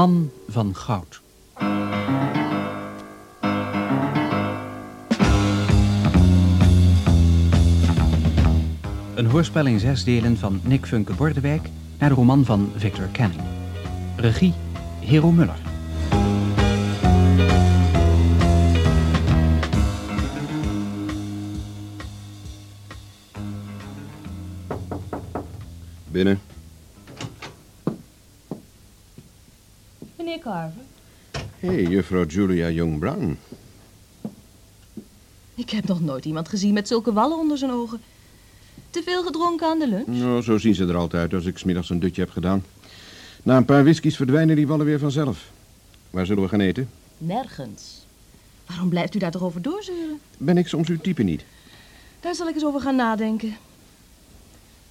Man van Goud. Een hoorspel in zes delen van Nick Funke Bordewijk naar de roman van Victor Canning. Regie Hero Muller. Juffrouw Julia Young Brown. ik heb nog nooit iemand gezien met zulke wallen onder zijn ogen. Te veel gedronken aan de lunch? Nou, zo zien ze er altijd uit als ik smiddags een dutje heb gedaan. Na een paar whiskies verdwijnen die wallen weer vanzelf. Waar zullen we gaan eten? Nergens. Waarom blijft u daar toch over doorzeuren? Ben ik soms uw type niet? Daar zal ik eens over gaan nadenken.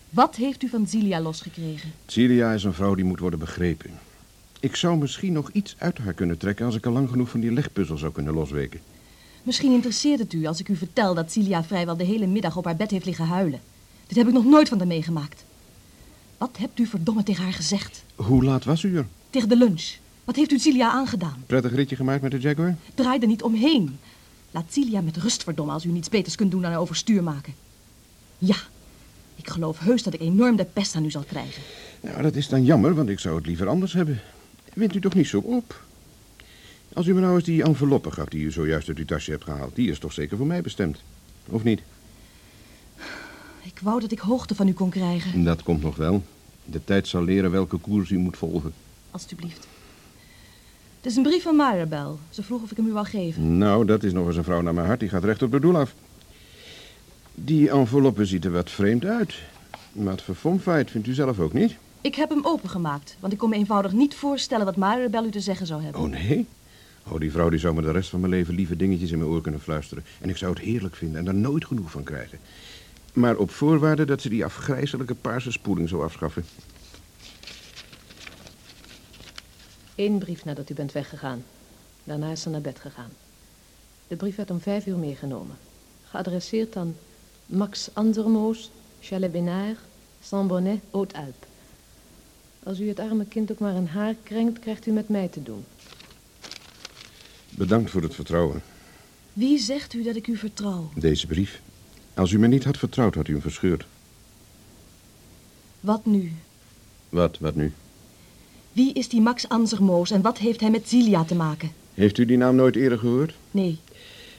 Wat heeft u van Zilia losgekregen? Celia is een vrouw die moet worden begrepen. Ik zou misschien nog iets uit haar kunnen trekken als ik al lang genoeg van die legpuzzel zou kunnen losweken. Misschien interesseert het u als ik u vertel dat Cilia vrijwel de hele middag op haar bed heeft liggen huilen. Dit heb ik nog nooit van haar meegemaakt. Wat hebt u verdomme tegen haar gezegd? Hoe laat was u er? Tegen de lunch. Wat heeft u Cilia aangedaan? Prettig ritje gemaakt met de Jaguar? Draai er niet omheen. Laat Cilia met rust verdomme als u niets beters kunt doen dan haar overstuur maken. Ja, ik geloof heus dat ik enorm de pest aan u zal krijgen. Nou, dat is dan jammer, want ik zou het liever anders hebben. Wint u toch niet zo op? Als u me nou eens die enveloppe gaf die u zojuist uit uw tasje hebt gehaald, die is toch zeker voor mij bestemd? Of niet? Ik wou dat ik hoogte van u kon krijgen. Dat komt nog wel. De tijd zal leren welke koers u moet volgen. Alsjeblieft. Het is een brief van Maribel. Ze vroeg of ik hem u wou geven. Nou, dat is nog eens een vrouw naar mijn hart. Die gaat recht op het doel af. Die enveloppe ziet er wat vreemd uit. Wat verfomfeit, vindt u zelf ook niet? Ik heb hem opengemaakt, want ik kon me eenvoudig niet voorstellen wat Maribel u te zeggen zou hebben. Oh, nee? Oh, die vrouw die zou me de rest van mijn leven lieve dingetjes in mijn oor kunnen fluisteren. En ik zou het heerlijk vinden en er nooit genoeg van krijgen. Maar op voorwaarde dat ze die afgrijzelijke paarse spoeling zou afschaffen. Eén brief nadat u bent weggegaan. Daarna is ze naar bed gegaan. De brief werd om vijf uur meegenomen. Geadresseerd aan Max Anzermoos, Chalet Saint-Bonnet, Haute-Alpes. Als u het arme kind ook maar een haar krenkt, krijgt u met mij te doen. Bedankt voor het vertrouwen. Wie zegt u dat ik u vertrouw? Deze brief. Als u me niet had vertrouwd, had u hem verscheurd. Wat nu? Wat, wat nu? Wie is die Max Anzermoos en wat heeft hij met Zilia te maken? Heeft u die naam nooit eerder gehoord? Nee,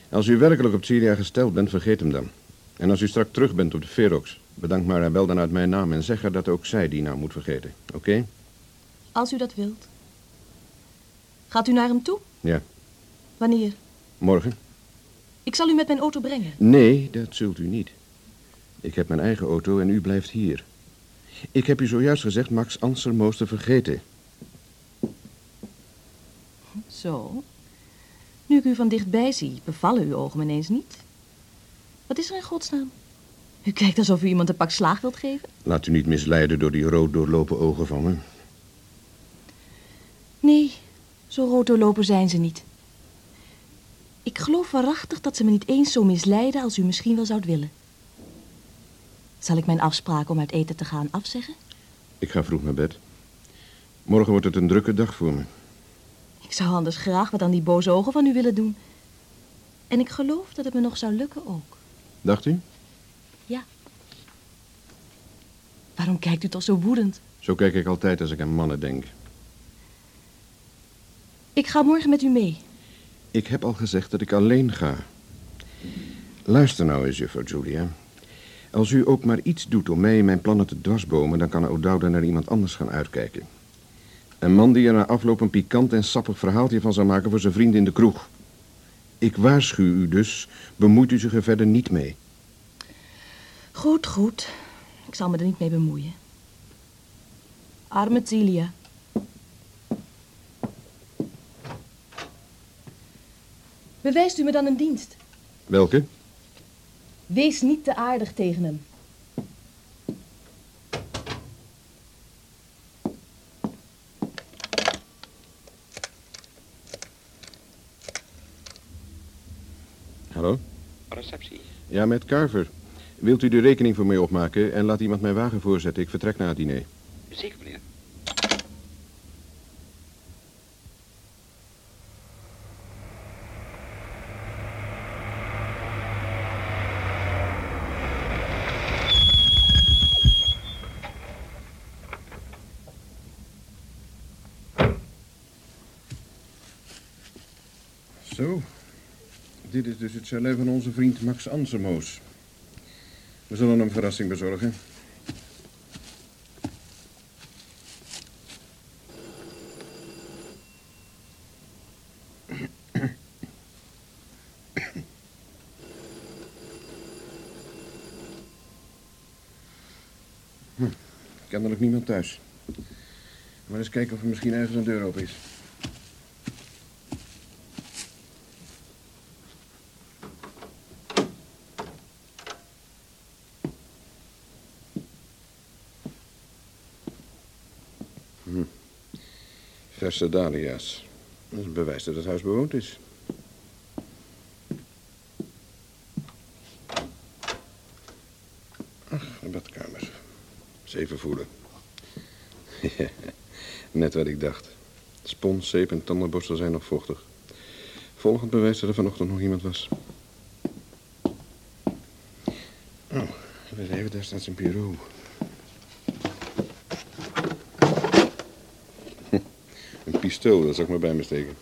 Als u werkelijk op Celia gesteld bent, vergeet hem dan. En als u straks terug bent op de Ferox, bedank Marabel dan uit mijn naam en zeg haar dat ook zij die naam moet vergeten. Oké? als u dat wilt. Gaat u naar hem toe? Ja. Wanneer? Morgen? Ik zal u met mijn auto brengen. Nee, dat zult u niet. Ik heb mijn eigen auto en u blijft hier. Ik heb u zojuist gezegd Max Ansermoos te vergeten. Zo. Nu ik u van dichtbij zie, bevallen uw ogen me ineens niet. Wat is er in godsnaam? U kijkt alsof u iemand een pak slaag wilt geven? Laat u niet misleiden door die rood doorlopen ogen van me. Nee, zo rood doorlopen zijn ze niet. Ik geloof waarachtig dat ze me niet eens zo misleiden als u misschien wel zoudt willen. Zal ik mijn afspraak om uit eten te gaan afzeggen? Ik ga vroeg naar bed. Morgen wordt het een drukke dag voor me. Ik zou anders graag wat aan die boze ogen van u willen doen. En ik geloof dat het me nog zou lukken ook. Dacht u? Waarom kijkt u toch zo woedend? Zo kijk ik altijd als ik aan mannen denk. Ik ga morgen met u mee. Ik heb al gezegd dat ik alleen ga. Luister nou eens, juffrouw Julia. Als u ook maar iets doet om mij en mijn plannen te dwarsbomen... dan kan O'Dowda naar iemand anders gaan uitkijken. Een man die er na afloop een pikant en sappig verhaaltje van zou maken... voor zijn vriend in de kroeg. Ik waarschuw u dus, bemoeit u zich er verder niet mee. Goed, goed. Ik zal me er niet mee bemoeien. Arme Celia. Bewijst u me dan een dienst. Welke? Wees niet te aardig tegen hem. Hallo? Receptie. Ja, met Carver. Wilt u de rekening voor mij opmaken en laat iemand mijn wagen voorzetten? Ik vertrek naar het diner. Zeker, meneer. Zo, dit is dus het chalet van onze vriend Max Ansemoos. We zullen hem verrassing bezorgen. Hm, kennelijk niemand thuis. Maar eens kijken of er misschien ergens een deur open is. Hm. Verse dahlia's. Dat is een bewijs dat het huis bewoond is. Ach, een badkamer. Zeven voelen. Net wat ik dacht. Spons, zeep en tandenborstel zijn nog vochtig. Volgend bewijs dat er vanochtend nog iemand was. Oh, even, daar staat zijn bureau. Een pistool, dat zal ik maar bij me steken.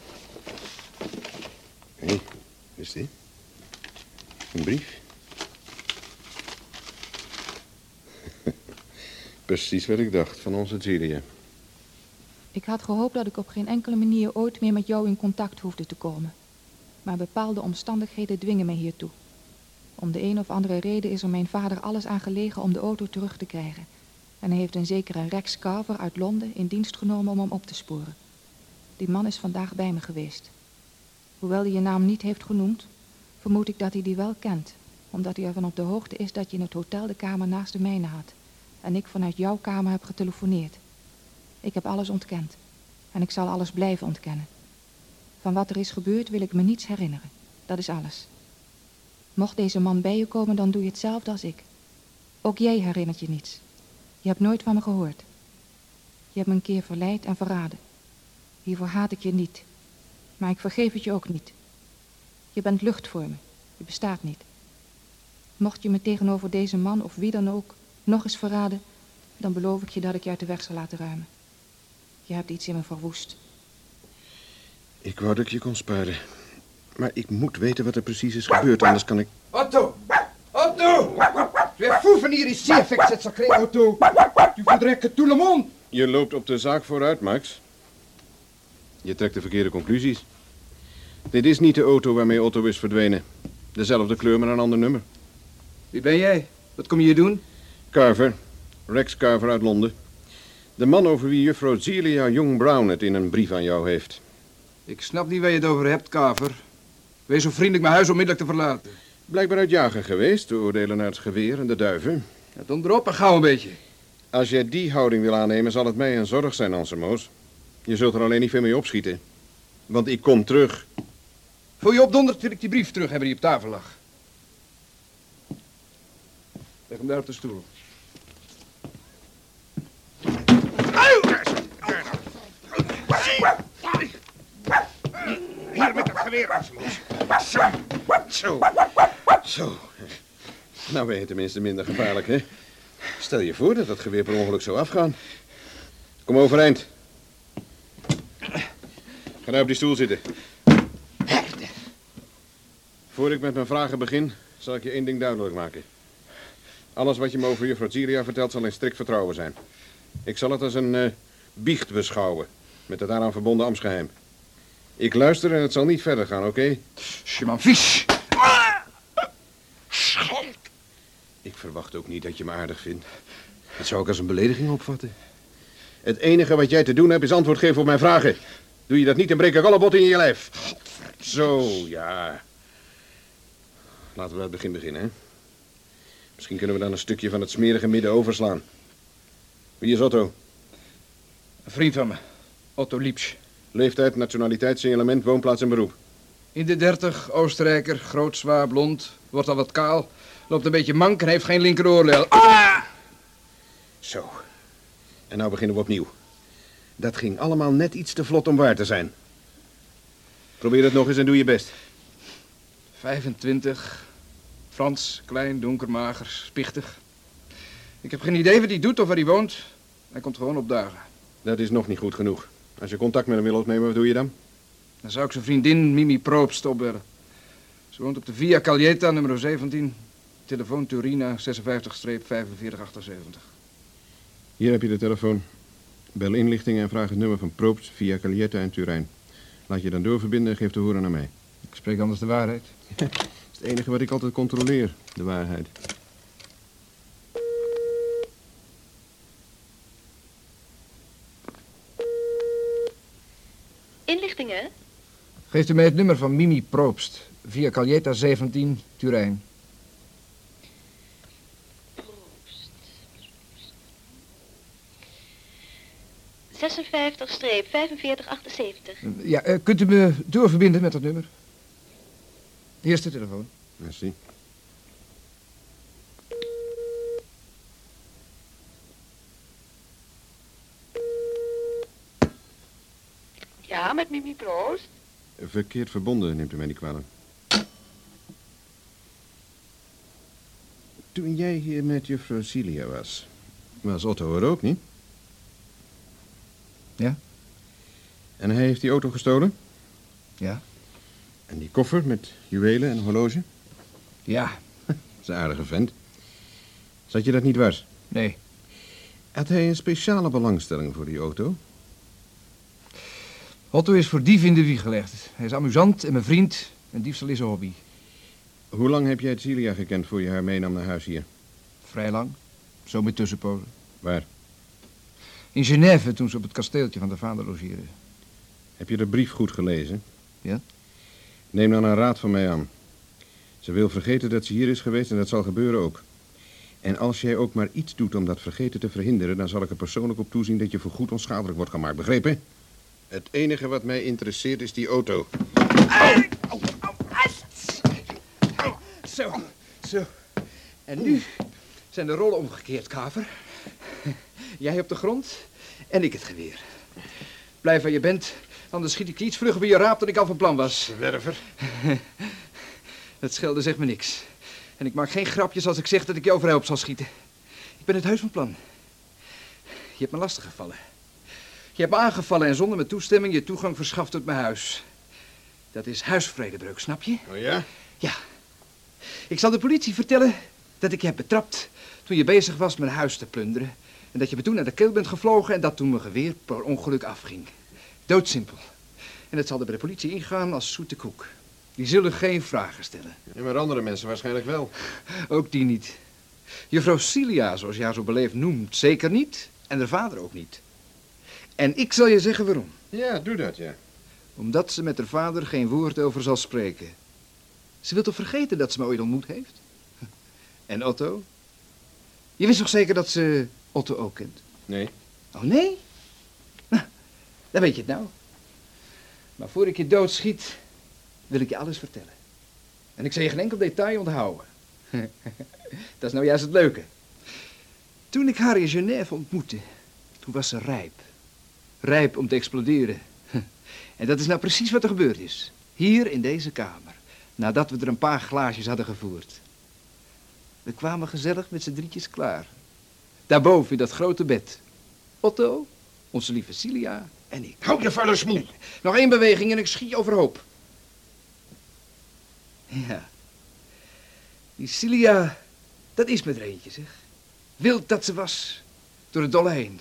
Hé, hey, is? Een brief? Precies wat ik dacht, van onze Julia. Ik had gehoopt dat ik op geen enkele manier ooit meer met jou in contact hoefde te komen. Maar bepaalde omstandigheden dwingen me hiertoe. Om de een of andere reden is er mijn vader alles aan gelegen om de auto terug te krijgen. En hij heeft een zekere Rex Carver uit Londen in dienst genomen om hem op te sporen. Die man is vandaag bij me geweest. Hoewel hij je naam niet heeft genoemd, vermoed ik dat hij die wel kent. Omdat hij ervan op de hoogte is dat je in het hotel de kamer naast de mijne had. En ik vanuit jouw kamer heb getelefoneerd. Ik heb alles ontkend. En ik zal alles blijven ontkennen. Van wat er is gebeurd wil ik me niets herinneren. Dat is alles. Mocht deze man bij je komen, dan doe je hetzelfde als ik. Ook jij herinnert je niets. Je hebt nooit van me gehoord. Je hebt me een keer verleid en verraden. Hiervoor haat ik je niet. Maar ik vergeef het je ook niet. Je bent lucht voor me. Je bestaat niet. Mocht je me tegenover deze man of wie dan ook nog eens verraden, dan beloof ik je dat ik je uit de weg zal laten ruimen. Je hebt iets in me verwoest. Ik wou dat ik je kon sparen. Maar ik moet weten wat er precies is gebeurd, anders kan ik... Otto! Otto! Fou venir ici avec cette sacrée auto. Tu voudrais que tout le monde... Je loopt op de zaak vooruit, Max. Je trekt de verkeerde conclusies. Dit is niet de auto waarmee Otto is verdwenen. Dezelfde kleur, maar een ander nummer. Wie ben jij? Wat kom je hier doen? Carver. Rex Carver uit Londen. De man over wie juffrouw Zelia Young Brown het in een brief aan jou heeft. Ik snap niet waar je het over hebt, Kaver. Wees zo vriendelijk mijn huis onmiddellijk te verlaten. Blijkbaar uit jagen geweest, te oordelen naar het geweer en de duiven. Ja, dan erop en gauw een beetje. Als jij die houding wil aannemen, zal het mij een zorg zijn, Ansemoos. Je zult er alleen niet veel mee opschieten. Want ik kom terug. Voor je opdondert wil ik die brief terug hebben die op tafel lag. Leg hem daar op de stoel. Hier met het geweer. Zo. Zo. Zo. Nou ben je tenminste minder gevaarlijk, hè? Stel je voor dat dat geweer per ongeluk zou afgaan. Kom overeind. Ga nou op die stoel zitten. Voor ik met mijn vragen begin, zal ik je één ding duidelijk maken. Alles wat je me over juffrouw Ziria vertelt zal in strikt vertrouwen zijn. Ik zal het als een eh, biecht beschouwen, met het daaraan verbonden ambtsgeheim. Ik luister en het zal niet verder gaan, oké? Je m'en fiche. Ik verwacht ook niet dat je me aardig vindt. Dat zou ik als een belediging opvatten. Het enige wat jij te doen hebt is antwoord geven op mijn vragen. Doe je dat niet, dan breek ik alle botten in je lijf. Zo, ja. Laten we bij het begin beginnen, hè? Misschien kunnen we dan een stukje van het smerige midden overslaan. Wie is Otto? Een vriend van me. Otto Liepsch. Leeftijd, nationaliteit, signalement, woonplaats en beroep. In de dertig, Oostenrijker, groot, zwaar, blond. Wordt al wat kaal. Loopt een beetje mank en heeft geen linkeroorlel. Ah! Zo. En nou beginnen we opnieuw. Dat ging allemaal net iets te vlot om waar te zijn. Probeer het nog eens en doe je best. 25. Frans, klein, donker, mager, spichtig. Ik heb geen idee wat hij doet of waar hij woont. Hij komt gewoon opdagen. Dat is nog niet goed genoeg. Als je contact met hem wil opnemen, wat doe je dan? Dan zou ik zijn vriendin Mimi Probst opbellen. Ze woont op de Via Caglietta, nummer 17. Telefoon Turina, 56-4578. Hier heb je de telefoon. Bel inlichtingen en vraag het nummer van Probst via Caglietta en Turijn. Laat je dan doorverbinden en geef de horen naar mij. Ik spreek anders de waarheid. Dat is het enige wat ik altijd controleer, de waarheid. Inlichtingen? Geeft u mij het nummer van Mimi Probst. Via Caglietta 17, Turijn. streep 4578. Ja, eh, kunt u me doorverbinden met dat nummer? Eerste telefoon. Merci. Ja, met Mimi Proost. Verkeerd verbonden, neemt u mij niet kwalijk. Toen jij hier met juffrouw Celia was, was Otto er ook niet? Ja? En hij heeft die auto gestolen? Ja? En die koffer met juwelen en horloge? Ja. Dat is een aardige vent. Zat je dat niet dwars? Nee. Had hij een speciale belangstelling voor die auto? Otto is voor dief in de wieg gelegd. Hij is amusant en mijn vriend. En diefstal is een hobby. Hoe lang heb jij Celia gekend voor je haar meenam naar huis hier? Vrij lang. Zo met tussenpozen. Waar? In Genève, toen ze op het kasteeltje van de vader logeerde. Heb je de brief goed gelezen? Ja. Neem dan een raad van mij aan. Ze wil vergeten dat ze hier is geweest en dat zal gebeuren ook. En als jij ook maar iets doet om dat vergeten te verhinderen... dan zal ik er persoonlijk op toezien dat je voorgoed onschadelijk wordt gemaakt. Begrepen? Het enige wat mij interesseert is die auto. Zo, zo. En nu zijn de rollen omgekeerd, Kaver. Jij op de grond en ik het geweer. Blijf waar je bent, anders schiet ik je iets vlugger bij je raap dan ik al van plan was. Werver. Dat schelde zegt me niks. En ik maak geen grapjes als ik zeg dat ik je overhelp zal schieten. Ik ben het huis van plan. Je hebt me lastig gevallen. Je hebt me aangevallen en zonder mijn toestemming je toegang verschaft tot mijn huis. Dat is huisvredebreuk, snap je? Oh ja? Ja. Ik zal de politie vertellen dat ik je heb betrapt toen je bezig was mijn huis te plunderen. En dat je me toen naar de keel bent gevlogen en dat toen mijn geweer per ongeluk afging. Doodsimpel. En het zal er bij de politie ingaan als zoete koek. Die zullen geen vragen stellen. En maar andere mensen waarschijnlijk wel. Ook die niet. Juffrouw Celia, zoals jij haar zo beleefd noemt, zeker niet. En haar vader ook niet. En ik zal je zeggen waarom. Ja, doe dat, ja. Omdat ze met haar vader geen woord over zal spreken. Ze wil toch vergeten dat ze me ooit ontmoet heeft? En Otto? Je wist toch zeker dat ze Otto ook kent? Nee. Oh, nee? Dan weet je het nou. Maar voor ik je doodschiet, wil ik je alles vertellen. En ik zal je geen enkel detail onthouden. dat is nou juist het leuke. Toen ik haar in Genève ontmoette, toen was ze rijp. Rijp om te exploderen. En dat is nou precies wat er gebeurd is. Hier in deze kamer. Nadat we er een paar glaasjes hadden gevoerd. We kwamen gezellig met z'n drietjes klaar. Daarboven in dat grote bed. Otto, onze lieve Cilia en ik. Hou je vuile smoel. Nog één beweging en ik schiet je overhoop. Ja. Die dat is met er eentje, zeg. Wild dat ze was, door het dolle heen.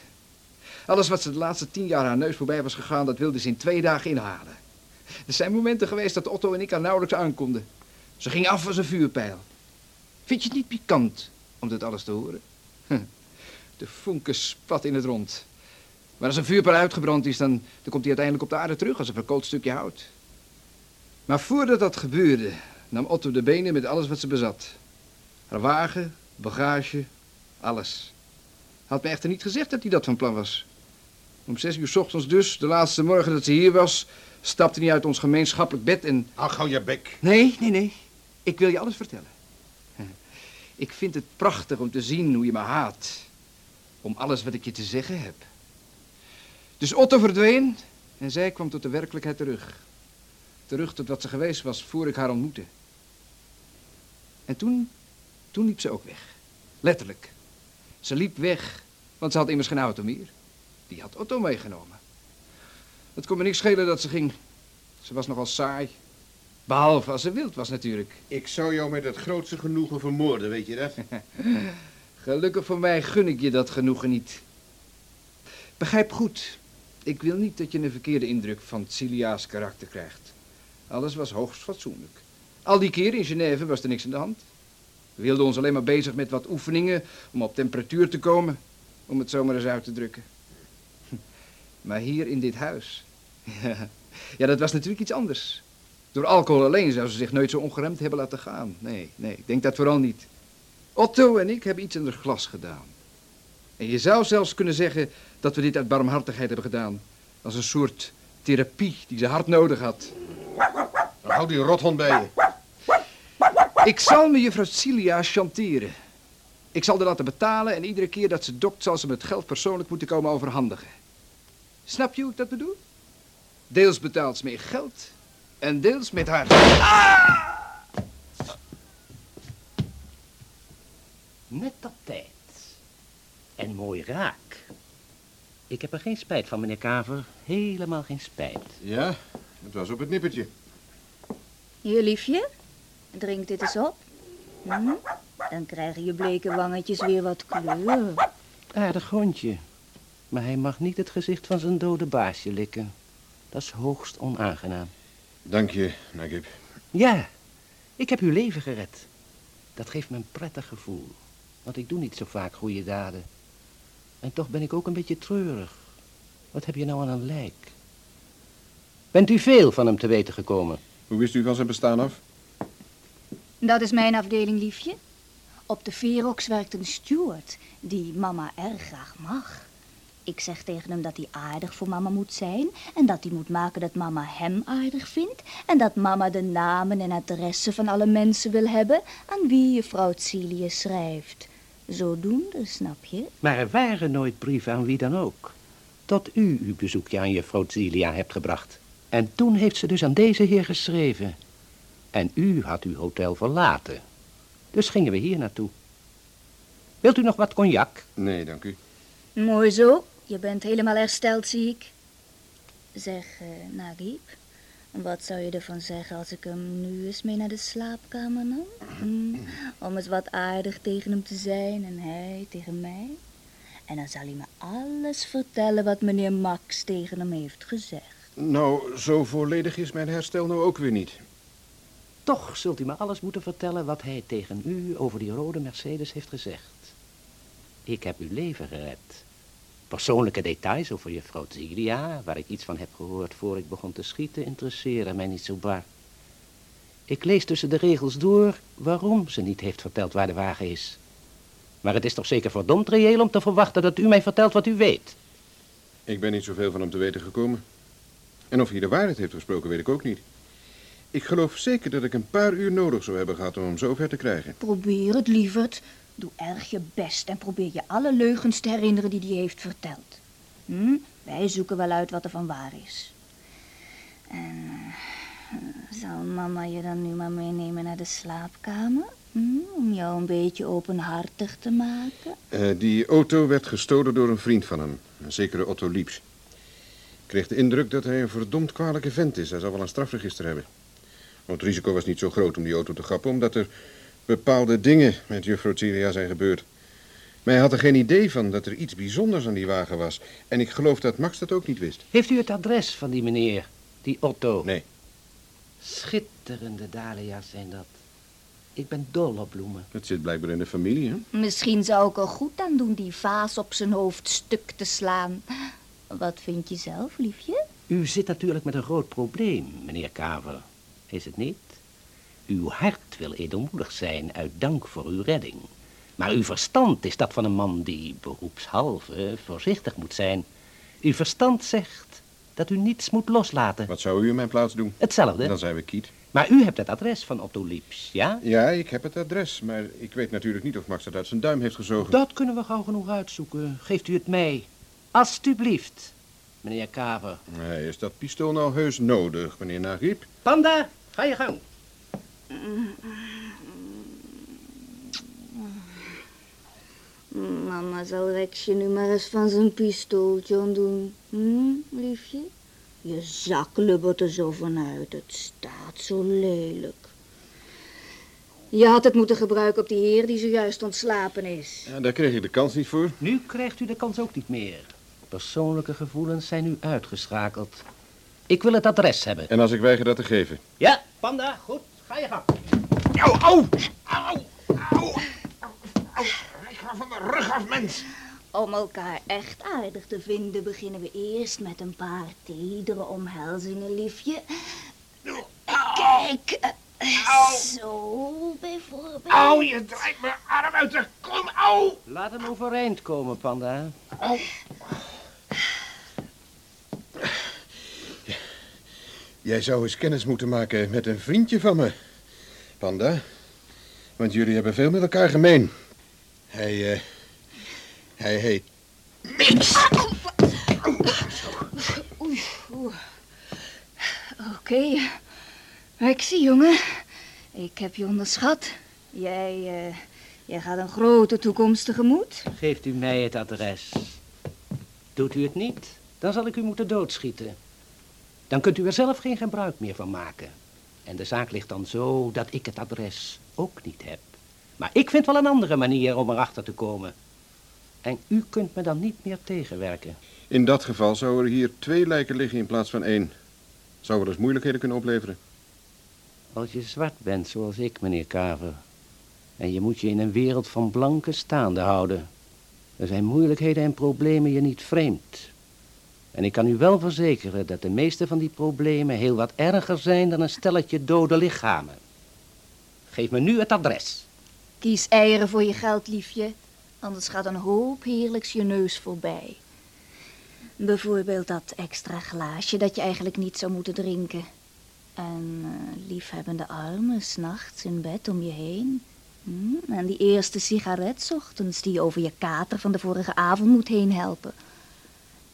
Alles wat ze de laatste tien jaar haar neus voorbij was gegaan, dat wilde ze in twee dagen inhalen. Er zijn momenten geweest dat Otto en ik haar nauwelijks aankonden. Ze ging af als een vuurpijl. Vind je het niet pikant om dit alles te horen? De vonken spat in het rond. Maar als een vuurpijl uitgebrand is, dan, dan komt hij uiteindelijk op de aarde terug als een verkoold stukje hout. Maar voordat dat gebeurde, nam Otto de benen met alles wat ze bezat. Haar wagen, bagage, alles. Had me echter niet gezegd dat hij dat van plan was. Om zes uur 's ochtends dus, de laatste morgen dat ze hier was, stapte hij uit ons gemeenschappelijk bed en... Ach, hou je bek. Nee, nee, nee. Ik wil je alles vertellen. Ik vind het prachtig om te zien hoe je me haat. Om alles wat ik je te zeggen heb. Dus Otto verdween en zij kwam tot de werkelijkheid terug. Terug tot wat ze geweest was voor ik haar ontmoette. En toen, toen liep ze ook weg. Letterlijk. Ze liep weg, want ze had immers geen auto meer. Die had Otto meegenomen. Het kon me niks schelen dat ze ging. Ze was nogal saai. Behalve als ze wild was natuurlijk. Ik zou jou met het grootste genoegen vermoorden, weet je dat? Gelukkig voor mij gun ik je dat genoegen niet. Begrijp goed. Ik wil niet dat je een verkeerde indruk van Cilia's karakter krijgt. Alles was hoogst fatsoenlijk. Al die keer in Genève was er niks aan de hand. We hielden ons alleen maar bezig met wat oefeningen om op temperatuur te komen, om het zomaar eens uit te drukken. Maar hier in dit huis, ja, dat was natuurlijk iets anders. Door alcohol alleen zou ze zich nooit zo ongeremd hebben laten gaan. Nee, nee, ik denk dat vooral niet. Otto en ik hebben iets in het glas gedaan. En je zou zelfs kunnen zeggen dat we dit uit barmhartigheid hebben gedaan. Als een soort therapie die ze hard nodig had. Dan houd die rothond bij je. Ik zal me juffrouw Cilia chanteren. Ik zal haar laten betalen en iedere keer dat ze dokt zal ze me het geld persoonlijk moeten komen overhandigen. Snap je hoe ik dat bedoel? Deels betaalt ze meer geld en deels met haar... Net op tijd. En mooi raak. Ik heb er geen spijt van, meneer Kaver. Helemaal geen spijt. Ja, het was op het nippertje. Hier, liefje. Drink dit eens op. Hm? Dan krijgen je bleke wangetjes weer wat kleur. Aardig hondje. Maar hij mag niet het gezicht van zijn dode baasje likken. Dat is hoogst onaangenaam. Dank je, Nagib. Ja, ik heb uw leven gered. Dat geeft me een prettig gevoel. Want ik doe niet zo vaak goede daden. En toch ben ik ook een beetje treurig. Wat heb je nou aan een lijk? Bent u veel van hem te weten gekomen? Hoe wist u van zijn bestaan af? Dat is mijn afdeling, liefje. Op de Verox werkt een steward die mama erg graag mag. Ik zeg tegen hem dat hij aardig voor mama moet zijn en dat hij moet maken dat mama hem aardig vindt en dat mama de namen en adressen van alle mensen wil hebben aan wie juffrouw Celia schrijft. Zodoende, snap je? Maar er waren nooit brieven aan wie dan ook. Tot u uw bezoekje aan juffrouw Celia hebt gebracht. En toen heeft ze dus aan deze heer geschreven. En u had uw hotel verlaten. Dus gingen we hier naartoe. Wilt u nog wat cognac? Nee, dank u. Mooi zo. Je bent helemaal hersteld, zie ik. Zeg, uh, Nagib, wat zou je ervan zeggen als ik hem nu eens mee naar de slaapkamer nam? Hm, om eens wat aardig tegen hem te zijn en hij tegen mij? En dan zal hij me alles vertellen wat meneer Max tegen hem heeft gezegd. Nou, zo volledig is mijn herstel nou ook weer niet. Toch zult u me alles moeten vertellen wat hij tegen u over die rode Mercedes heeft gezegd. Ik heb uw leven gered. Persoonlijke details over juffrouw Zilia, waar ik iets van heb gehoord voor ik begon te schieten, interesseren mij niet zo bar. Ik lees tussen de regels door waarom ze niet heeft verteld waar de wagen is. Maar het is toch zeker verdomd reëel om te verwachten dat u mij vertelt wat u weet. Ik ben niet zoveel van hem te weten gekomen. En of hij de waarheid heeft gesproken, weet ik ook niet. Ik geloof zeker dat ik een paar uur nodig zou hebben gehad om hem zover te krijgen. Probeer het, lieverd. Doe erg je best en probeer je alle leugens te herinneren die hij heeft verteld. Hm? Wij zoeken wel uit wat er van waar is. En uh, zal mama je dan nu maar meenemen naar de slaapkamer? Hm? Om jou een beetje openhartig te maken? Uh, die auto werd gestolen door een vriend van hem, een zekere Otto Lieps. Ik kreeg de indruk dat hij een verdomd kwalijke vent is. Hij zal wel een strafregister hebben. Want het risico was niet zo groot om die auto te grappen, omdat er bepaalde dingen met juffrouw Celia zijn gebeurd. Maar hij had er geen idee van dat er iets bijzonders aan die wagen was. En ik geloof dat Max dat ook niet wist. Heeft u het adres van die meneer, die Otto? Nee. Schitterende dahlia's zijn dat. Ik ben dol op bloemen. Het zit blijkbaar in de familie, hè? Misschien zou ik er goed aan doen die vaas op zijn hoofd stuk te slaan. Wat vind je zelf, liefje? U zit natuurlijk met een groot probleem, meneer Kaver. Is het niet? Uw hart wil edelmoedig zijn uit dank voor uw redding. Maar uw verstand is dat van een man die beroepshalve voorzichtig moet zijn. Uw verstand zegt dat u niets moet loslaten. Wat zou u in mijn plaats doen? Hetzelfde. Dan zijn we kiet. Maar u hebt het adres van Otto Lieps, ja? Ja, ik heb het adres, maar ik weet natuurlijk niet of Max het uit zijn duim heeft gezogen. Dat kunnen we gauw genoeg uitzoeken. Geeft u het mij. Alsjeblieft, meneer Kaver. Nee, is dat pistool nou heus nodig, meneer Nagib? Panda, ga je gang. Mama zal Rexje nu maar eens van zijn pistooltje doen. Hm, liefje? Je zak lubbert er zo vanuit. Het staat zo lelijk. Je had het moeten gebruiken op die heer die zojuist ontslapen is. Ja, daar kreeg ik de kans niet voor. Nu krijgt u de kans ook niet meer. Persoonlijke gevoelens zijn nu uitgeschakeld. Ik wil het adres hebben. En als ik weiger dat te geven? Ja, Panda, goed. Ga je gang. Au, au, au, au, au. Ik ga van de rug af, mens. Om elkaar echt aardig te vinden beginnen we eerst met een paar tedere omhelzingen, liefje. Kijk, eh, zo bijvoorbeeld. Au, je draait mijn arm uit de kom. Au. Laat hem overeind komen, Panda. Jij zou eens kennis moeten maken met een vriendje van me, Panda. Want jullie hebben veel met elkaar gemeen. Hij, eh, hij heet... Oei, oeh. Oké, maar ik zie, jongen. Ik heb je onderschat. Jij, eh, jij gaat een grote toekomst tegemoet. Geeft u mij het adres. Doet u het niet, dan zal ik u moeten doodschieten. Dan kunt u er zelf geen gebruik meer van maken. En de zaak ligt dan zo dat ik het adres ook niet heb. Maar ik vind wel een andere manier om erachter te komen. En u kunt me dan niet meer tegenwerken. In dat geval zouden er hier twee lijken liggen in plaats van één. Zou wel eens moeilijkheden kunnen opleveren. Als je zwart bent zoals ik, meneer Kaver. En je moet je in een wereld van blanken staande houden. Er zijn moeilijkheden en problemen je niet vreemd. En ik kan u wel verzekeren dat de meeste van die problemen heel wat erger zijn dan een stelletje dode lichamen. Geef me nu het adres. Kies eieren voor je geld, liefje. Anders gaat een hoop heerlijks je neus voorbij. Bijvoorbeeld dat extra glaasje dat je eigenlijk niet zou moeten drinken. En eh, liefhebbende armen s'nachts in bed om je heen. Hm, En die eerste sigaret ochtends die je over je kater van de vorige avond moet heen helpen.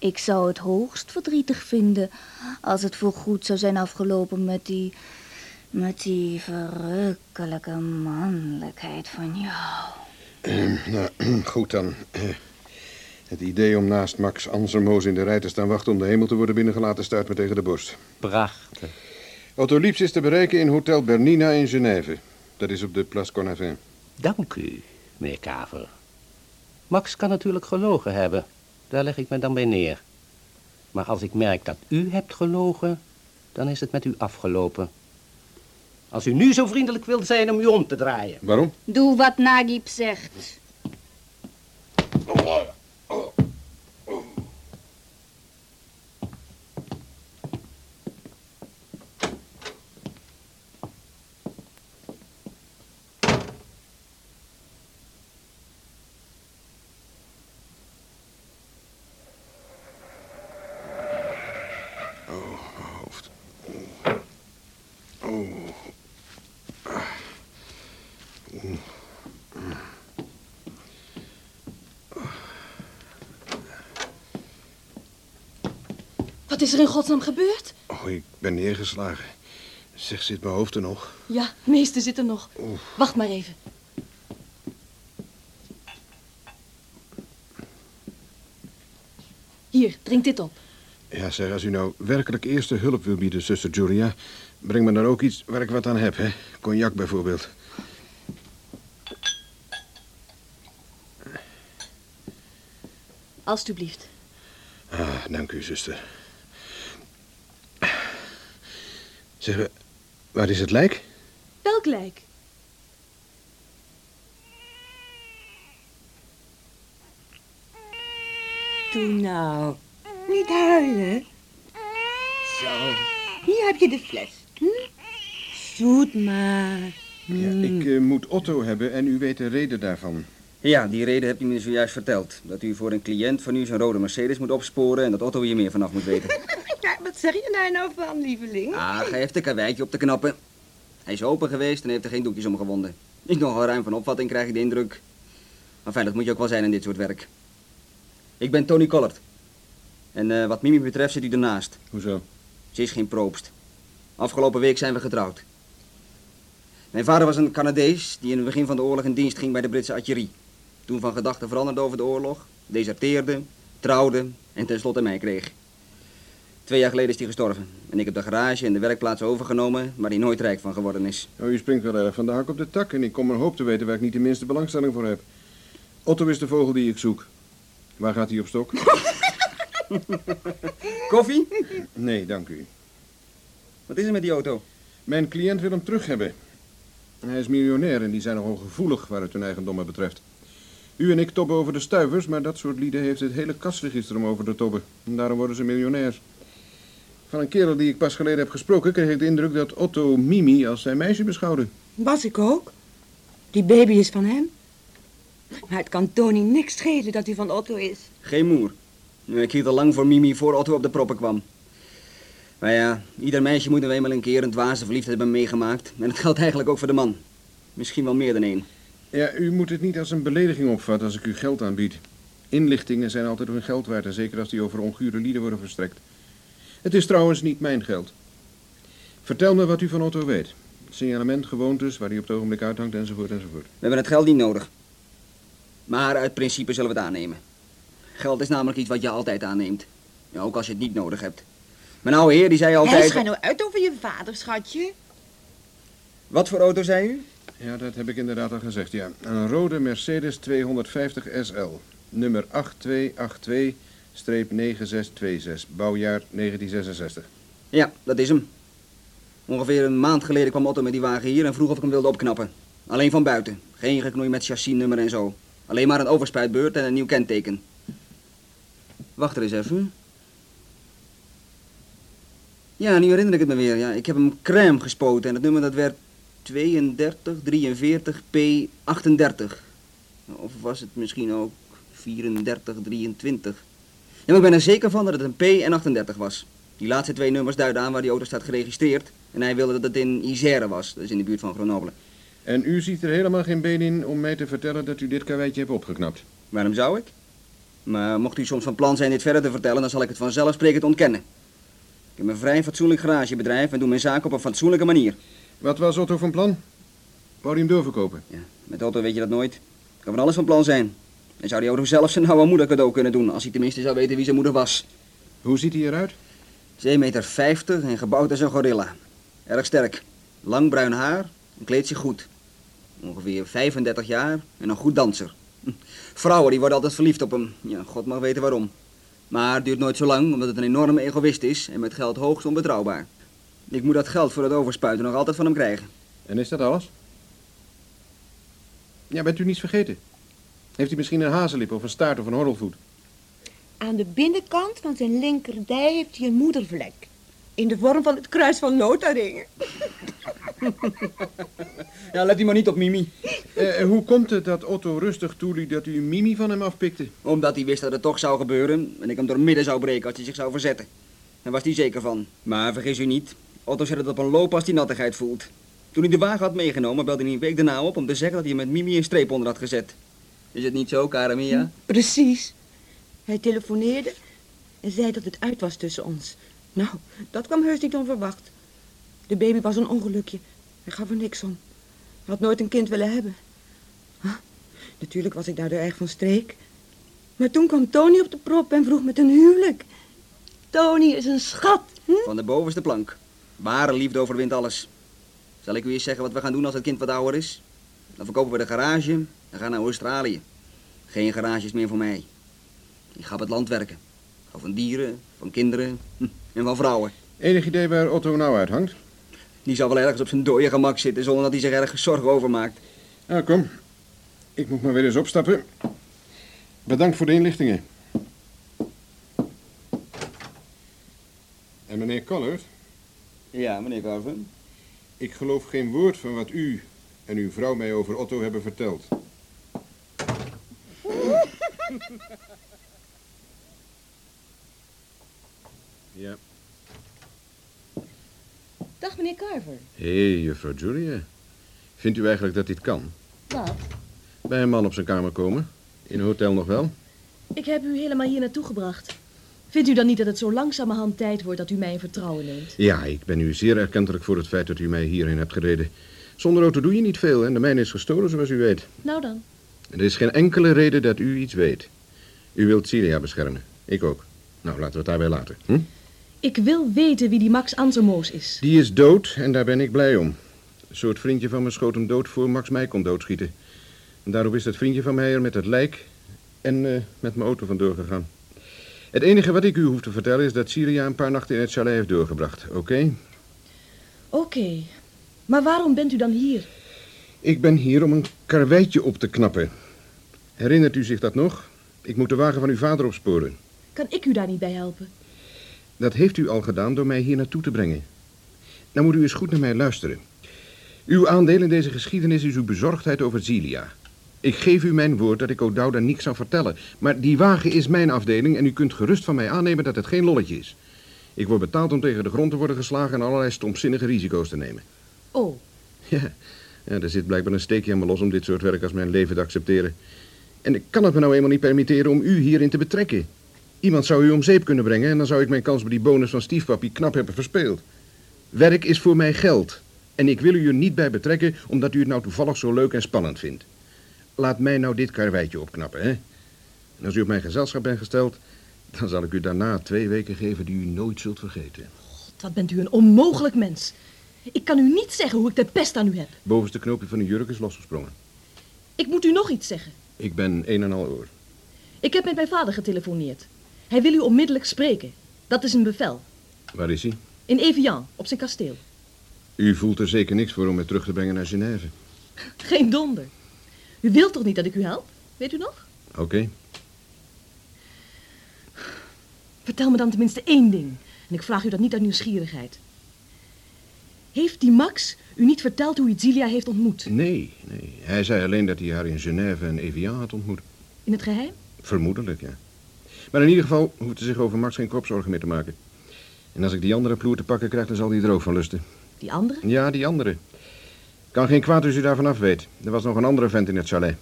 Ik zou het hoogst verdrietig vinden als het voorgoed zou zijn afgelopen met die... met die verrukkelijke mannelijkheid van jou. Nou, goed dan. Eh, Het idee om naast Max Anselmoos in de rij te staan wachten om de hemel te worden binnengelaten stuit me tegen de borst. Prachtig. Otto is te bereiken in Hotel Bernina in Genève. Dat is op de Place Cornavin. Dank u, meneer Kaver. Max kan natuurlijk gelogen hebben. Daar leg ik me dan bij neer. Maar als ik merk dat u hebt gelogen, dan is het met u afgelopen. Als u nu zo vriendelijk wilt zijn om u om te draaien. Waarom? Doe wat Nagib zegt. Hoofd. Is er in godsnaam gebeurd? Oh, ik ben neergeslagen. Zeg, zit mijn hoofd er nog? Ja, meeste zit er nog. Wacht maar even. Hier, drink dit op. Ja, zeg, als u nou werkelijk eerste hulp wil bieden, zuster Julia... breng me dan ook iets waar ik wat aan heb, hè? Cognac bijvoorbeeld. Alsjeblieft. Ah, dank u, zuster. Zeg, waar is het lijk? Welk lijk? Doe nou. Niet huilen. Zo. Hier heb je de fles. Hm? Zoet maar. Ja, ik eh, moet Otto hebben en u weet de reden daarvan. Ja, die reden hebt u me zojuist verteld. Dat u voor een cliënt van u zijn rode Mercedes moet opsporen en dat Otto hier meer vanaf moet weten. Ja, wat zeg je daar nou van, lieveling? Ah, ga even een karweitje op te knappen. Hij is open geweest en heeft er geen doekjes om gewonden. Niet nogal ruim van opvatting, krijg ik de indruk. Maar fijn, dat moet je ook wel zijn in dit soort werk. Ik ben Tony Collard. En eh, wat Mimi betreft zit u ernaast. Hoezo? Ze is geen proobst. Afgelopen week zijn we getrouwd. Mijn vader was een Canadees die in het begin van de oorlog in dienst ging bij de Britse artillerie. Toen van gedachten veranderde over de oorlog, deserteerde, trouwde en tenslotte mij kreeg. Twee jaar geleden is hij gestorven. En ik heb de garage en de werkplaats overgenomen, waar hij nooit rijk van geworden is. Oh, u springt wel erg van de hak op de tak en ik kom er hoop te weten waar ik niet de minste belangstelling voor heb. Otto is de vogel die ik zoek. Waar gaat hij op stok? Koffie? Nee, dank u. Wat is er met die auto? Mijn cliënt wil hem terug hebben. Hij is miljonair en die zijn nogal gevoelig waar het hun eigendommen betreft. U en ik tobben over de stuivers, maar dat soort lieden heeft het hele kasregister om over te tobben. En daarom worden ze miljonair. Van een kerel die ik pas geleden heb gesproken, kreeg ik de indruk dat Otto Mimi als zijn meisje beschouwde. Was ik ook. Die baby is van hem. Maar het kan Tony niks schelen dat hij van Otto is. Geen moer. Nu, Ik hield al lang voor Mimi voor Otto op de proppen kwam. Maar ja, ieder meisje moet nou eenmaal een keer een dwaze verliefdheid hebben meegemaakt. En dat geldt eigenlijk ook voor de man. Misschien wel meer dan één. Ja, u moet het niet als een belediging opvatten als ik u geld aanbied. Inlichtingen zijn altijd hun geld waard, en zeker als die over ongure lieden worden verstrekt. Het is trouwens niet mijn geld. Vertel me wat u van Otto weet. Signalement, gewoontes, waar hij op het ogenblik uithangt, enzovoort, enzovoort. We hebben het geld niet nodig. Maar uit principe zullen we het aannemen. Geld is namelijk iets wat je altijd aanneemt. Ja, ook als je het niet nodig hebt. Mijn oude heer die zei Hij altijd... schijnt nou uit over je vader, schatje. Wat voor auto zei u? Ja, dat heb ik inderdaad al gezegd, ja. Een rode Mercedes 250 SL. Nummer 8282-9626. Bouwjaar 1966. Ja, dat is hem. Ongeveer een maand geleden kwam Otto met die wagen hier en vroeg of ik hem wilde opknappen. Alleen van buiten. Geen geknoei met chassisnummer en zo. Alleen maar een overspuitbeurt en een nieuw kenteken. Wacht er eens even. Ja, nu herinner ik het me weer. Ja, ik heb hem crème gespoten en het nummer dat werd 32 43 P 38. Of was het misschien ook 34 23? Ja, maar ik ben er zeker van dat het een P en 38 was. Die laatste twee nummers duiden aan waar die auto staat geregistreerd. En hij wilde dat het in Isère was, dat is in de buurt van Grenoble. En u ziet er helemaal geen been in om mij te vertellen dat u dit karweitje hebt opgeknapt. Waarom zou ik? Maar mocht u soms van plan zijn dit verder te vertellen, dan zal ik het vanzelfsprekend ontkennen. Ik heb een vrij fatsoenlijk garagebedrijf en doe mijn zaak op een fatsoenlijke manier. Wat was Otto van plan? Wou hij hem doorverkopen? Ja, met Otto weet je dat nooit. Kan van alles van plan zijn. En zou die auto zelf zijn oude moeder cadeau kunnen doen, als hij tenminste zou weten wie zijn moeder was. Hoe ziet hij eruit? 2 meter 50 en gebouwd als een gorilla. Erg sterk. Lang bruin haar en kleedt zich goed. Ongeveer 35 jaar en een goed danser. Vrouwen die worden altijd verliefd op hem. Ja, god mag weten waarom. Maar het duurt nooit zo lang, omdat het een enorme egoïst is en met geld hoogst onbetrouwbaar. Ik moet dat geld voor het overspuiten nog altijd van hem krijgen. En is dat alles? Ja, bent u niets vergeten? Heeft hij misschien een hazenlip of een staart of een horrelvoet? Aan de binnenkant van zijn linkerdij heeft hij een moedervlek. In de vorm van het kruis van Lothringen. Ja, let u maar niet op Mimi. Eh, hoe komt het dat Otto rustig toeliet dat u Mimi van hem afpikte? Omdat hij wist dat het toch zou gebeuren en ik hem door midden zou breken als hij zich zou verzetten. Daar was hij zeker van. Maar vergis u niet, Otto zet het op een loop als hij nattigheid voelt. Toen hij de wagen had meegenomen, belde hij een week daarna op om te zeggen dat hij met Mimi een streep onder had gezet. Is het niet zo, Karamia? Precies. Hij telefoneerde en zei dat het uit was tussen ons. Nou, dat kwam heus niet onverwacht. De baby was een ongelukje. Hij gaf er niks om. Hij had nooit een kind willen hebben. Huh? Natuurlijk was ik daardoor erg van streek. Maar toen kwam Tony op de prop en vroeg met een huwelijk. Tony is een schat. Hm? Van de bovenste plank. Ware liefde overwint alles. Zal ik u eens zeggen wat we gaan doen als het kind wat ouder is? Dan verkopen we de garage en gaan naar Australië. Geen garages meer voor mij. Ik ga op het land werken. Hou van dieren, van kinderen hm, en van vrouwen. Enig idee waar Otto nou uithangt? Die zal wel ergens op zijn dode gemak zitten zonder dat hij zich ergens zorgen over maakt. Nou, kom. Ik moet maar weer eens opstappen. Bedankt voor de inlichtingen. En meneer Collard, Ja, meneer Carven. ik geloof geen woord van wat u en uw vrouw mij over Otto hebben verteld. Ja. Dag, meneer Carver. Hé, hey, juffrouw Julia. Vindt u eigenlijk dat dit kan? Wat? Bij een man op zijn kamer komen? In een hotel nog wel? Ik heb u helemaal hier naartoe gebracht. Vindt u dan niet dat het zo langzamerhand tijd wordt dat u mij in vertrouwen neemt? Ja, ik ben u zeer erkentelijk voor het feit dat u mij hierheen hebt gereden. Zonder auto doe je niet veel en de mijne is gestolen, zoals u weet. Nou dan. Er is geen enkele reden dat u iets weet. U wilt Celia beschermen. Ik ook. Nou, laten we het daarbij laten. Hm? Ik wil weten wie die Max Ansermoos is. Die is dood en daar ben ik blij om. Een soort vriendje van me schoot hem dood voor Max mij kon doodschieten. En daarop is dat vriendje van mij er met het lijk en eh, met mijn auto vandoor gegaan. Het enige wat ik u hoef te vertellen is dat Syria een paar nachten in het chalet heeft doorgebracht, oké? Oké. Maar waarom bent u dan hier? Ik ben hier om een karweitje op te knappen. Herinnert u zich dat nog? Ik moet de wagen van uw vader opsporen. Kan ik u daar niet bij helpen? Dat heeft u al gedaan door mij hier naartoe te brengen. Nou moet u eens goed naar mij luisteren. Uw aandeel in deze geschiedenis is uw bezorgdheid over Zilia. Ik geef u mijn woord dat ik O'Dowd niks zou vertellen. Maar die wagen is mijn afdeling en u kunt gerust van mij aannemen dat het geen lolletje is. Ik word betaald om tegen de grond te worden geslagen en allerlei stomzinnige risico's te nemen. Oh, Ja, ja er zit blijkbaar een steekje aan me los om dit soort werk als mijn leven te accepteren. En ik kan het me nou eenmaal niet permitteren om u hierin te betrekken. Iemand zou u om zeep kunnen brengen en dan zou ik mijn kans op die bonus van stiefpapi knap hebben verspeeld. Werk is voor mij geld. En ik wil u er niet bij betrekken omdat u het nou toevallig zo leuk en spannend vindt. Laat mij nou dit karweitje opknappen, hè. En als u op mijn gezelschap bent gesteld, dan zal ik u daarna twee weken geven die u nooit zult vergeten. wat bent u een onmogelijk mens. Ik kan u niet zeggen hoe ik de pest aan u heb. Bovenste knoopje van uw jurk is losgesprongen. Ik moet u nog iets zeggen. Ik ben een en al oor. Ik heb met mijn vader getelefoneerd. Hij wil u onmiddellijk spreken. Dat is een bevel. Waar is hij? In Evian, op zijn kasteel. U voelt er zeker niks voor om me terug te brengen naar Genève. Geen donder. U wilt toch niet dat ik u help? Weet u nog? Oké. Vertel me dan tenminste één ding. En ik vraag u dat niet uit nieuwsgierigheid. Heeft die Max u niet verteld hoe hij Zilia heeft ontmoet? Nee, nee. Hij zei alleen dat hij haar in Genève en Evian had ontmoet. In het geheim? Vermoedelijk, ja. Maar in ieder geval hoeft hij zich over Max geen kopzorgen meer te maken. En als ik die andere ploer te pakken krijg, dan zal hij er ook van lusten. Die andere? Ja, die andere. Kan geen kwaad als u daarvan af weet. Er was nog een andere vent in het chalet.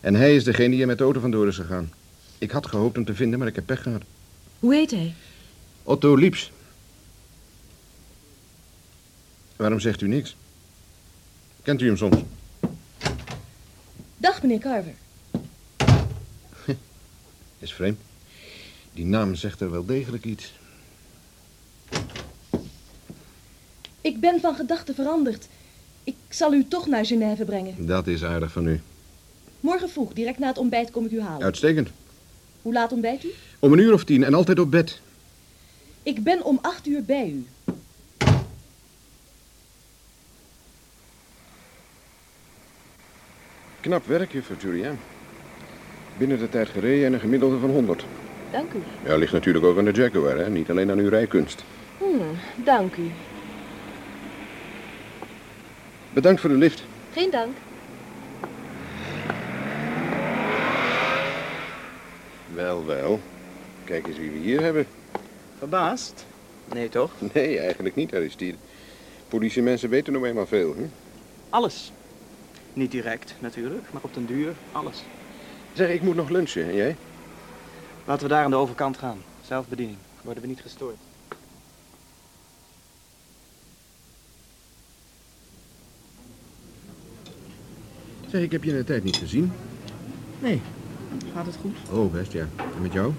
En hij is degene die er met de auto vandoor is gegaan. Ik had gehoopt hem te vinden, maar ik heb pech gehad. Hoe heet hij? Otto Lieps. Waarom zegt u niks? Kent u hem soms? Dag, meneer Carver. Is vreemd. Die naam zegt er wel degelijk iets. Ik ben van gedachten veranderd. Ik zal u toch naar Genève brengen. Dat is aardig van u. Morgen vroeg, direct na het ontbijt, kom ik u halen. Uitstekend. Hoe laat ontbijt u? Om een uur of tien en altijd op bed. Ik ben om acht uur bij u. Knap werk, juffrouw Julia. Binnen de tijd gereden en een gemiddelde van 100. Dank u. Ja, ligt natuurlijk ook aan de Jaguar, hè? Niet alleen aan uw rijkunst. Hmm, dank u. Bedankt voor de lift. Geen dank. Wel, wel. Kijk eens wie we hier hebben. Verbaasd? Nee, toch? Nee, eigenlijk niet, Aristide. Politiemensen weten nog eenmaal veel, hè? Alles. Niet direct, natuurlijk, maar op den duur alles. Zeg, ik moet nog lunchen. En jij? Laten we daar aan de overkant gaan. Zelfbediening. Worden we niet gestoord. Zeg, ik heb je in de tijd niet gezien. Nee. Gaat het goed? Oh, best, ja. En met jou?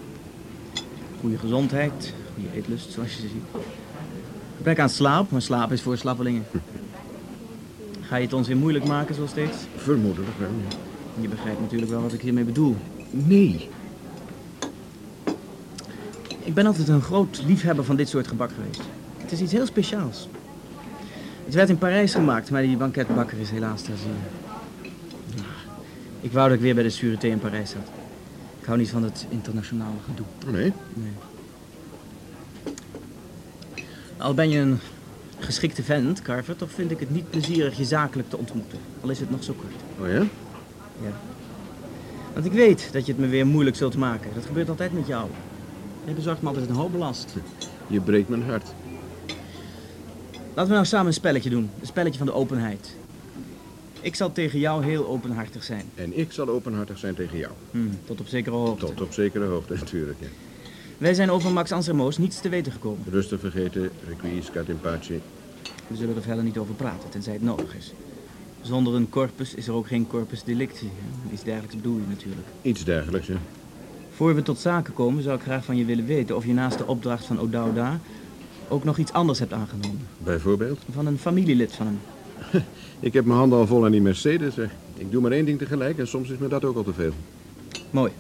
Goede gezondheid, goede eetlust, zoals je ziet. Gebrek aan slaap, maar slaap is voor slappelingen. Ga je het ons weer moeilijk maken, zoals steeds? Vermoedelijk wel, ja. Je begrijpt natuurlijk wel wat ik hiermee bedoel. Nee. Ik ben altijd een groot liefhebber van dit soort gebak geweest. Het is iets heel speciaals. Het werd in Parijs gemaakt, maar die banketbakker is helaas ter ziele. Nou, Ik wou dat ik weer bij de Sûreté in Parijs zat. Ik hou niet van het internationale gedoe. Nee? Nee. Al ben je een geschikte vent, Carver, toch vind ik het niet plezierig je zakelijk te ontmoeten. Al is het nog zo kort. Oh ja? Ja. Want ik weet dat je het me weer moeilijk zult maken. Dat gebeurt altijd met jou. Je bezorgt me altijd een hoop belast. Je breekt mijn hart. Laten we nou samen een spelletje doen. Een spelletje van de openheid. Ik zal tegen jou heel openhartig zijn. En ik zal openhartig zijn tegen jou. Hmm, tot op zekere hoogte. Tot op zekere hoogte, natuurlijk, ja. Wij zijn over Max Ansermoos niets te weten gekomen. Rustig vergeten, requiescat in pace. We zullen er verder niet over praten, tenzij het nodig is. Zonder een corpus is er ook geen corpus delicti. hè. Iets dergelijks bedoel je natuurlijk. Iets dergelijks, ja. Voor we tot zaken komen, zou ik graag van je willen weten of je naast de opdracht van O'Dowda ook nog iets anders hebt aangenomen. Bijvoorbeeld? Van een familielid van hem. Ik heb mijn handen al vol aan die Mercedes. zeg. Ik doe maar één ding tegelijk en soms is me dat ook al te veel. Mooi.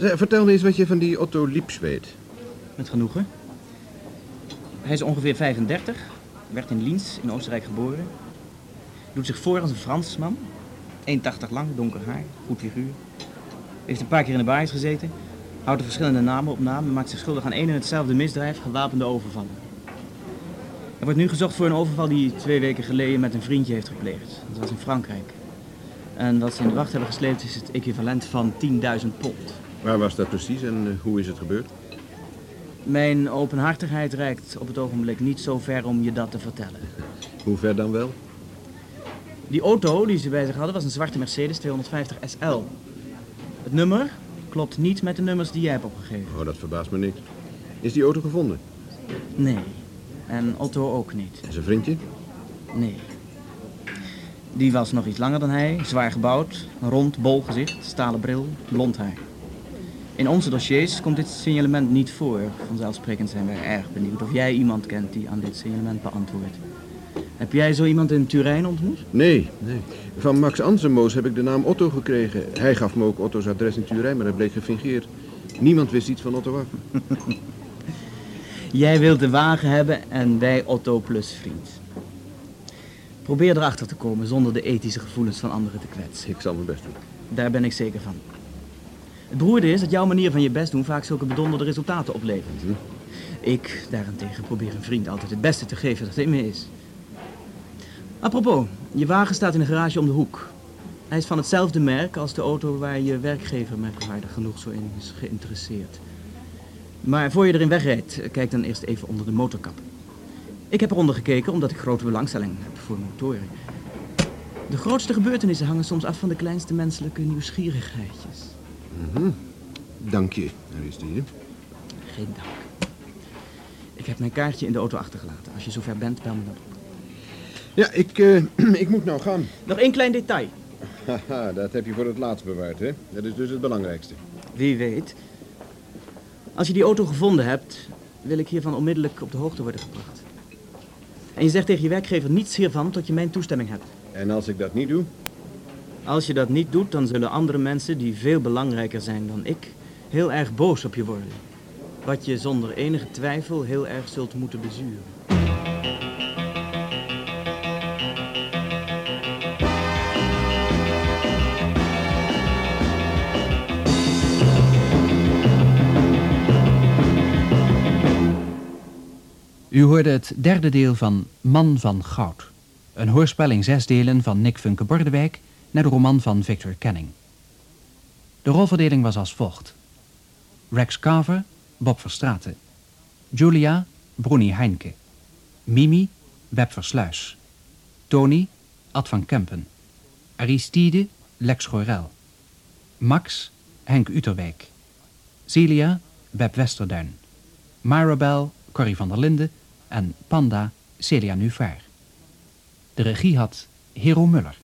Zeg, vertel me eens wat je van die Otto Lips weet. Met genoegen. Hij is ongeveer 35, werd in Liens in Oostenrijk geboren. Doet zich voor als een Fransman. 1,80 lang, donker haar, goed figuur. Heeft een paar keer in de baais gezeten. Houdt er verschillende namen op naam en maakt zich schuldig aan één en hetzelfde misdrijf, gewapende overvallen. Hij wordt nu gezocht voor een overval die hij twee weken geleden met een vriendje heeft gepleegd. Dat was in Frankrijk. En wat ze in de wacht hebben gesleept is het equivalent van 10.000 pond. Waar was dat precies en eh, hoe is het gebeurd? Mijn openhartigheid reikt op het ogenblik niet zo ver om je dat te vertellen. Hoe ver dan wel? Die auto die ze bij zich hadden was een zwarte Mercedes 250 SL. Het nummer klopt niet met de nummers die jij hebt opgegeven. Oh, dat verbaast me niks. Is die auto gevonden? Nee. En Otto ook niet. En zijn vriendje? Nee. Die was nog iets langer dan hij, zwaar gebouwd, rond, bol gezicht, stalen bril, blond haar. In onze dossiers komt dit signalement niet voor. Vanzelfsprekend zijn wij erg benieuwd of jij iemand kent die aan dit signalement beantwoordt. Heb jij zo iemand in Turijn ontmoet? Nee, nee. Van Max Ansemoos heb ik de naam Otto gekregen. Hij gaf me ook Otto's adres in Turijn, maar dat bleek gefingeerd. Niemand wist iets van Otto af. Jij wilt de wagen hebben en wij Otto plus vriend. Probeer erachter te komen zonder de ethische gevoelens van anderen te kwetsen. Ik zal mijn best doen. Daar ben ik zeker van. Het beroerde is dat jouw manier van je best doen vaak zulke bedonderde resultaten oplevert. Mhm. Ik daarentegen probeer een vriend altijd het beste te geven dat in me is. Apropos, je wagen staat in de garage om de hoek. Hij is van hetzelfde merk als de auto waar je werkgever merkwaardig genoeg zo in is geïnteresseerd. Maar voor je erin wegrijdt, kijk dan eerst even onder de motorkap. Ik heb eronder gekeken omdat ik grote belangstelling heb voor motoren. De grootste gebeurtenissen hangen soms af van de kleinste menselijke nieuwsgierigheidjes. Mhm. Dank je, Aristide. Geen dank. Ik heb mijn kaartje in de auto achtergelaten. Als je zover bent, bel me dan op. Ja, ik, eh, ik moet nou gaan. Nog één klein detail. Haha, dat heb je voor het laatst bewaard, hè? Dat is dus het belangrijkste. Wie weet. Als je die auto gevonden hebt, wil ik hiervan onmiddellijk op de hoogte worden gebracht. En je zegt tegen je werkgever niets hiervan tot je mijn toestemming hebt. En als ik dat niet doe? Als je dat niet doet, dan zullen andere mensen die veel belangrijker zijn dan ik, heel erg boos op je worden. Wat je zonder enige twijfel heel erg zult moeten bezuren. U hoorde het derde deel van Man van Goud. Een hoorspel in zes delen van Nick Funke Bordewijk naar de roman van Victor Canning. De rolverdeling was als volgt. Rex Carver, Bob Verstraeten. Julia, Bruni Heinke. Mimi, Web Versluis. Tony, Ad van Kempen. Aristide, Lex Gorel. Max, Henk Uterwijk. Celia, Web Westerduin. Maribel, Corrie van der Linden en Panda, Celia Nuvaar. De regie had Hero Muller.